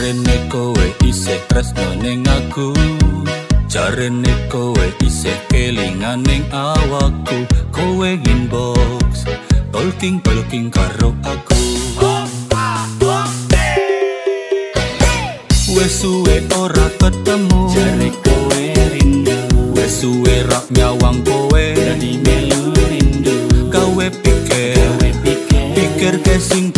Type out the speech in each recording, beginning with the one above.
Jarene kowe isih tresno ning aku. Jarene kowe isih kelingan ning awakku. Kowe inbox Talking talking karo aku. Wes suwe ora ketemu. Jare kowe rindu. Wes suwe rak nyawang kowe. Dari melu rindu. Kowe pikir. Kowe pikir. Pikir kesing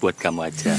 buat kamu aja